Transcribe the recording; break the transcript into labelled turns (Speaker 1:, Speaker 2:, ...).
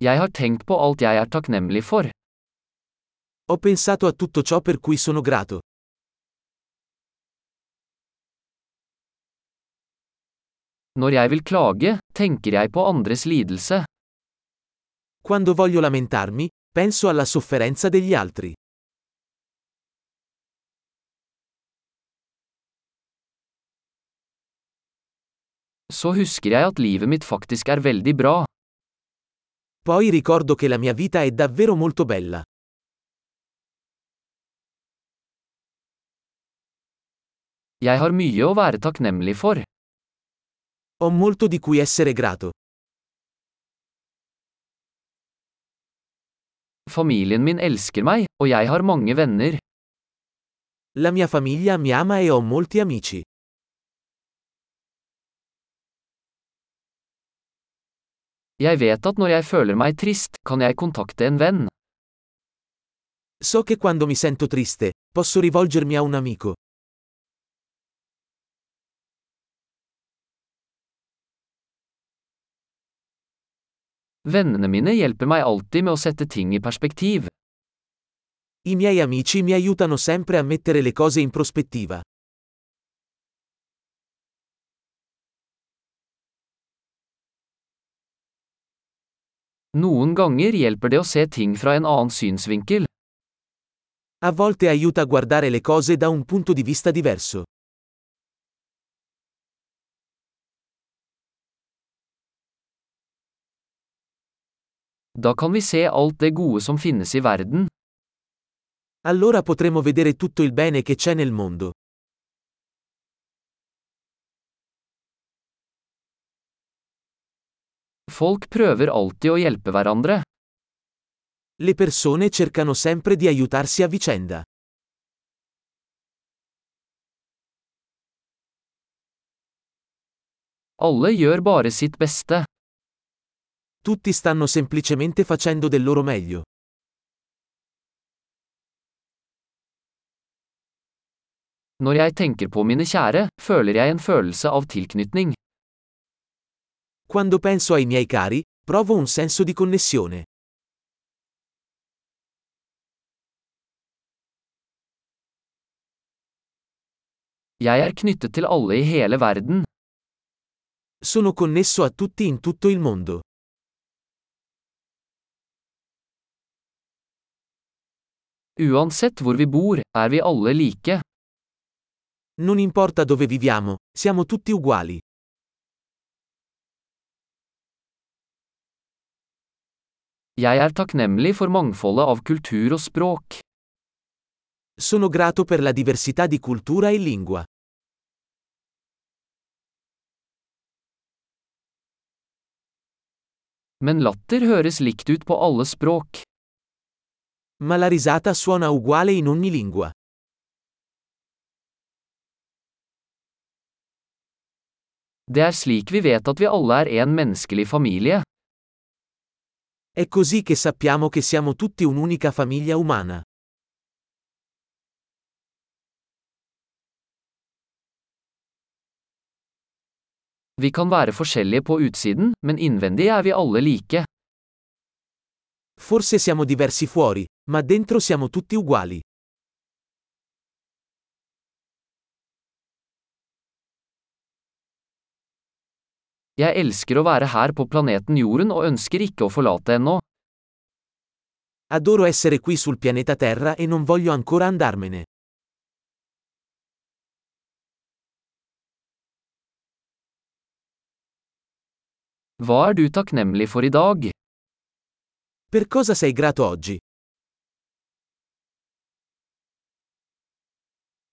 Speaker 1: Jeg har tenkt på alt jeg er takknemlig for.
Speaker 2: Ho pensato a tutto ciò per cui sono grato.
Speaker 1: Når jeg vil klage, tenker jeg på andres lidelse.
Speaker 2: Quando voglio lamentarmi, penso alla sofferenza degli altri.
Speaker 1: Så husker jeg at livet mitt faktisk er veldig bra.
Speaker 2: Poi ricordo che la mia vita è davvero molto bella.
Speaker 1: Jeg har mye å være takknemlig for.
Speaker 2: Ho molto di cui essere grato.
Speaker 1: Familien min elsker meg, og jeg har mange venner.
Speaker 2: La mia famiglia mi ama e ho molti amici.
Speaker 1: Jeg vet at når jeg føler meg trist, kan jeg kontakte en venn.
Speaker 2: So che quando mi sento triste, posso rivolgermi a un amico.
Speaker 1: Vennene mine hjelper meg alltid med å sette ting i perspektiv.
Speaker 2: I miei amici mi aiutano sempre a mettere le cose in prospettiva.
Speaker 1: Noen ganger hjelper det å se ting fra en annen synsvinkel.
Speaker 2: A volte aiuta a guardare le cose da un punto di vista diverso.
Speaker 1: Da kan vi se alt det gode som finnes i verden.
Speaker 2: Allora potremo vedere tutto il bene che c'è nel mondo.
Speaker 1: Folk prøver alltid å hjelpe hverandre.
Speaker 2: Le persone cercano sempre di aiutarsi a vicenda.
Speaker 1: Alle gjør bare sitt beste.
Speaker 2: Tutti stanno semplicemente facendo del loro meglio.
Speaker 1: Når jeg tenker på mine kjære, føler jeg en følelse av tilknytning.
Speaker 2: Quando penso ai miei cari, provo un senso di connessione.
Speaker 1: Jeg er knyttet til alle i hele verden.
Speaker 2: Sono connesso a tutti in tutto il mondo.
Speaker 1: Uansett hvor vi bor, er vi alle like.
Speaker 2: Non importa dove viviamo, siamo tutti uguali.
Speaker 1: Jeg er takknemlig for mangfoldet av kultur og språk.
Speaker 2: Sono grato per la diversità di cultura e lingua.
Speaker 1: Men latter høres likt ut på alle språk.
Speaker 2: Ma la risata suona uguale in ogni lingua.
Speaker 1: Det er slik vi vet at vi alle er en menneskelig familie.
Speaker 2: È così che sappiamo che siamo tutti un'unica famiglia umana.
Speaker 1: Vi kan være forskjellige på utsiden, men innvendig er vi alle like.
Speaker 2: Forse siamo diversi fuori, ma dentro siamo tutti uguali.
Speaker 1: Jeg elsker å være her på planeten Jorden og ønsker ikke å forlate ennå.
Speaker 2: Adoro essere qui sul pianeta Terra e non voglio ancora andarmene.
Speaker 1: Hva er du takknemlig for i dag?
Speaker 2: Per cosa sei grato oggi?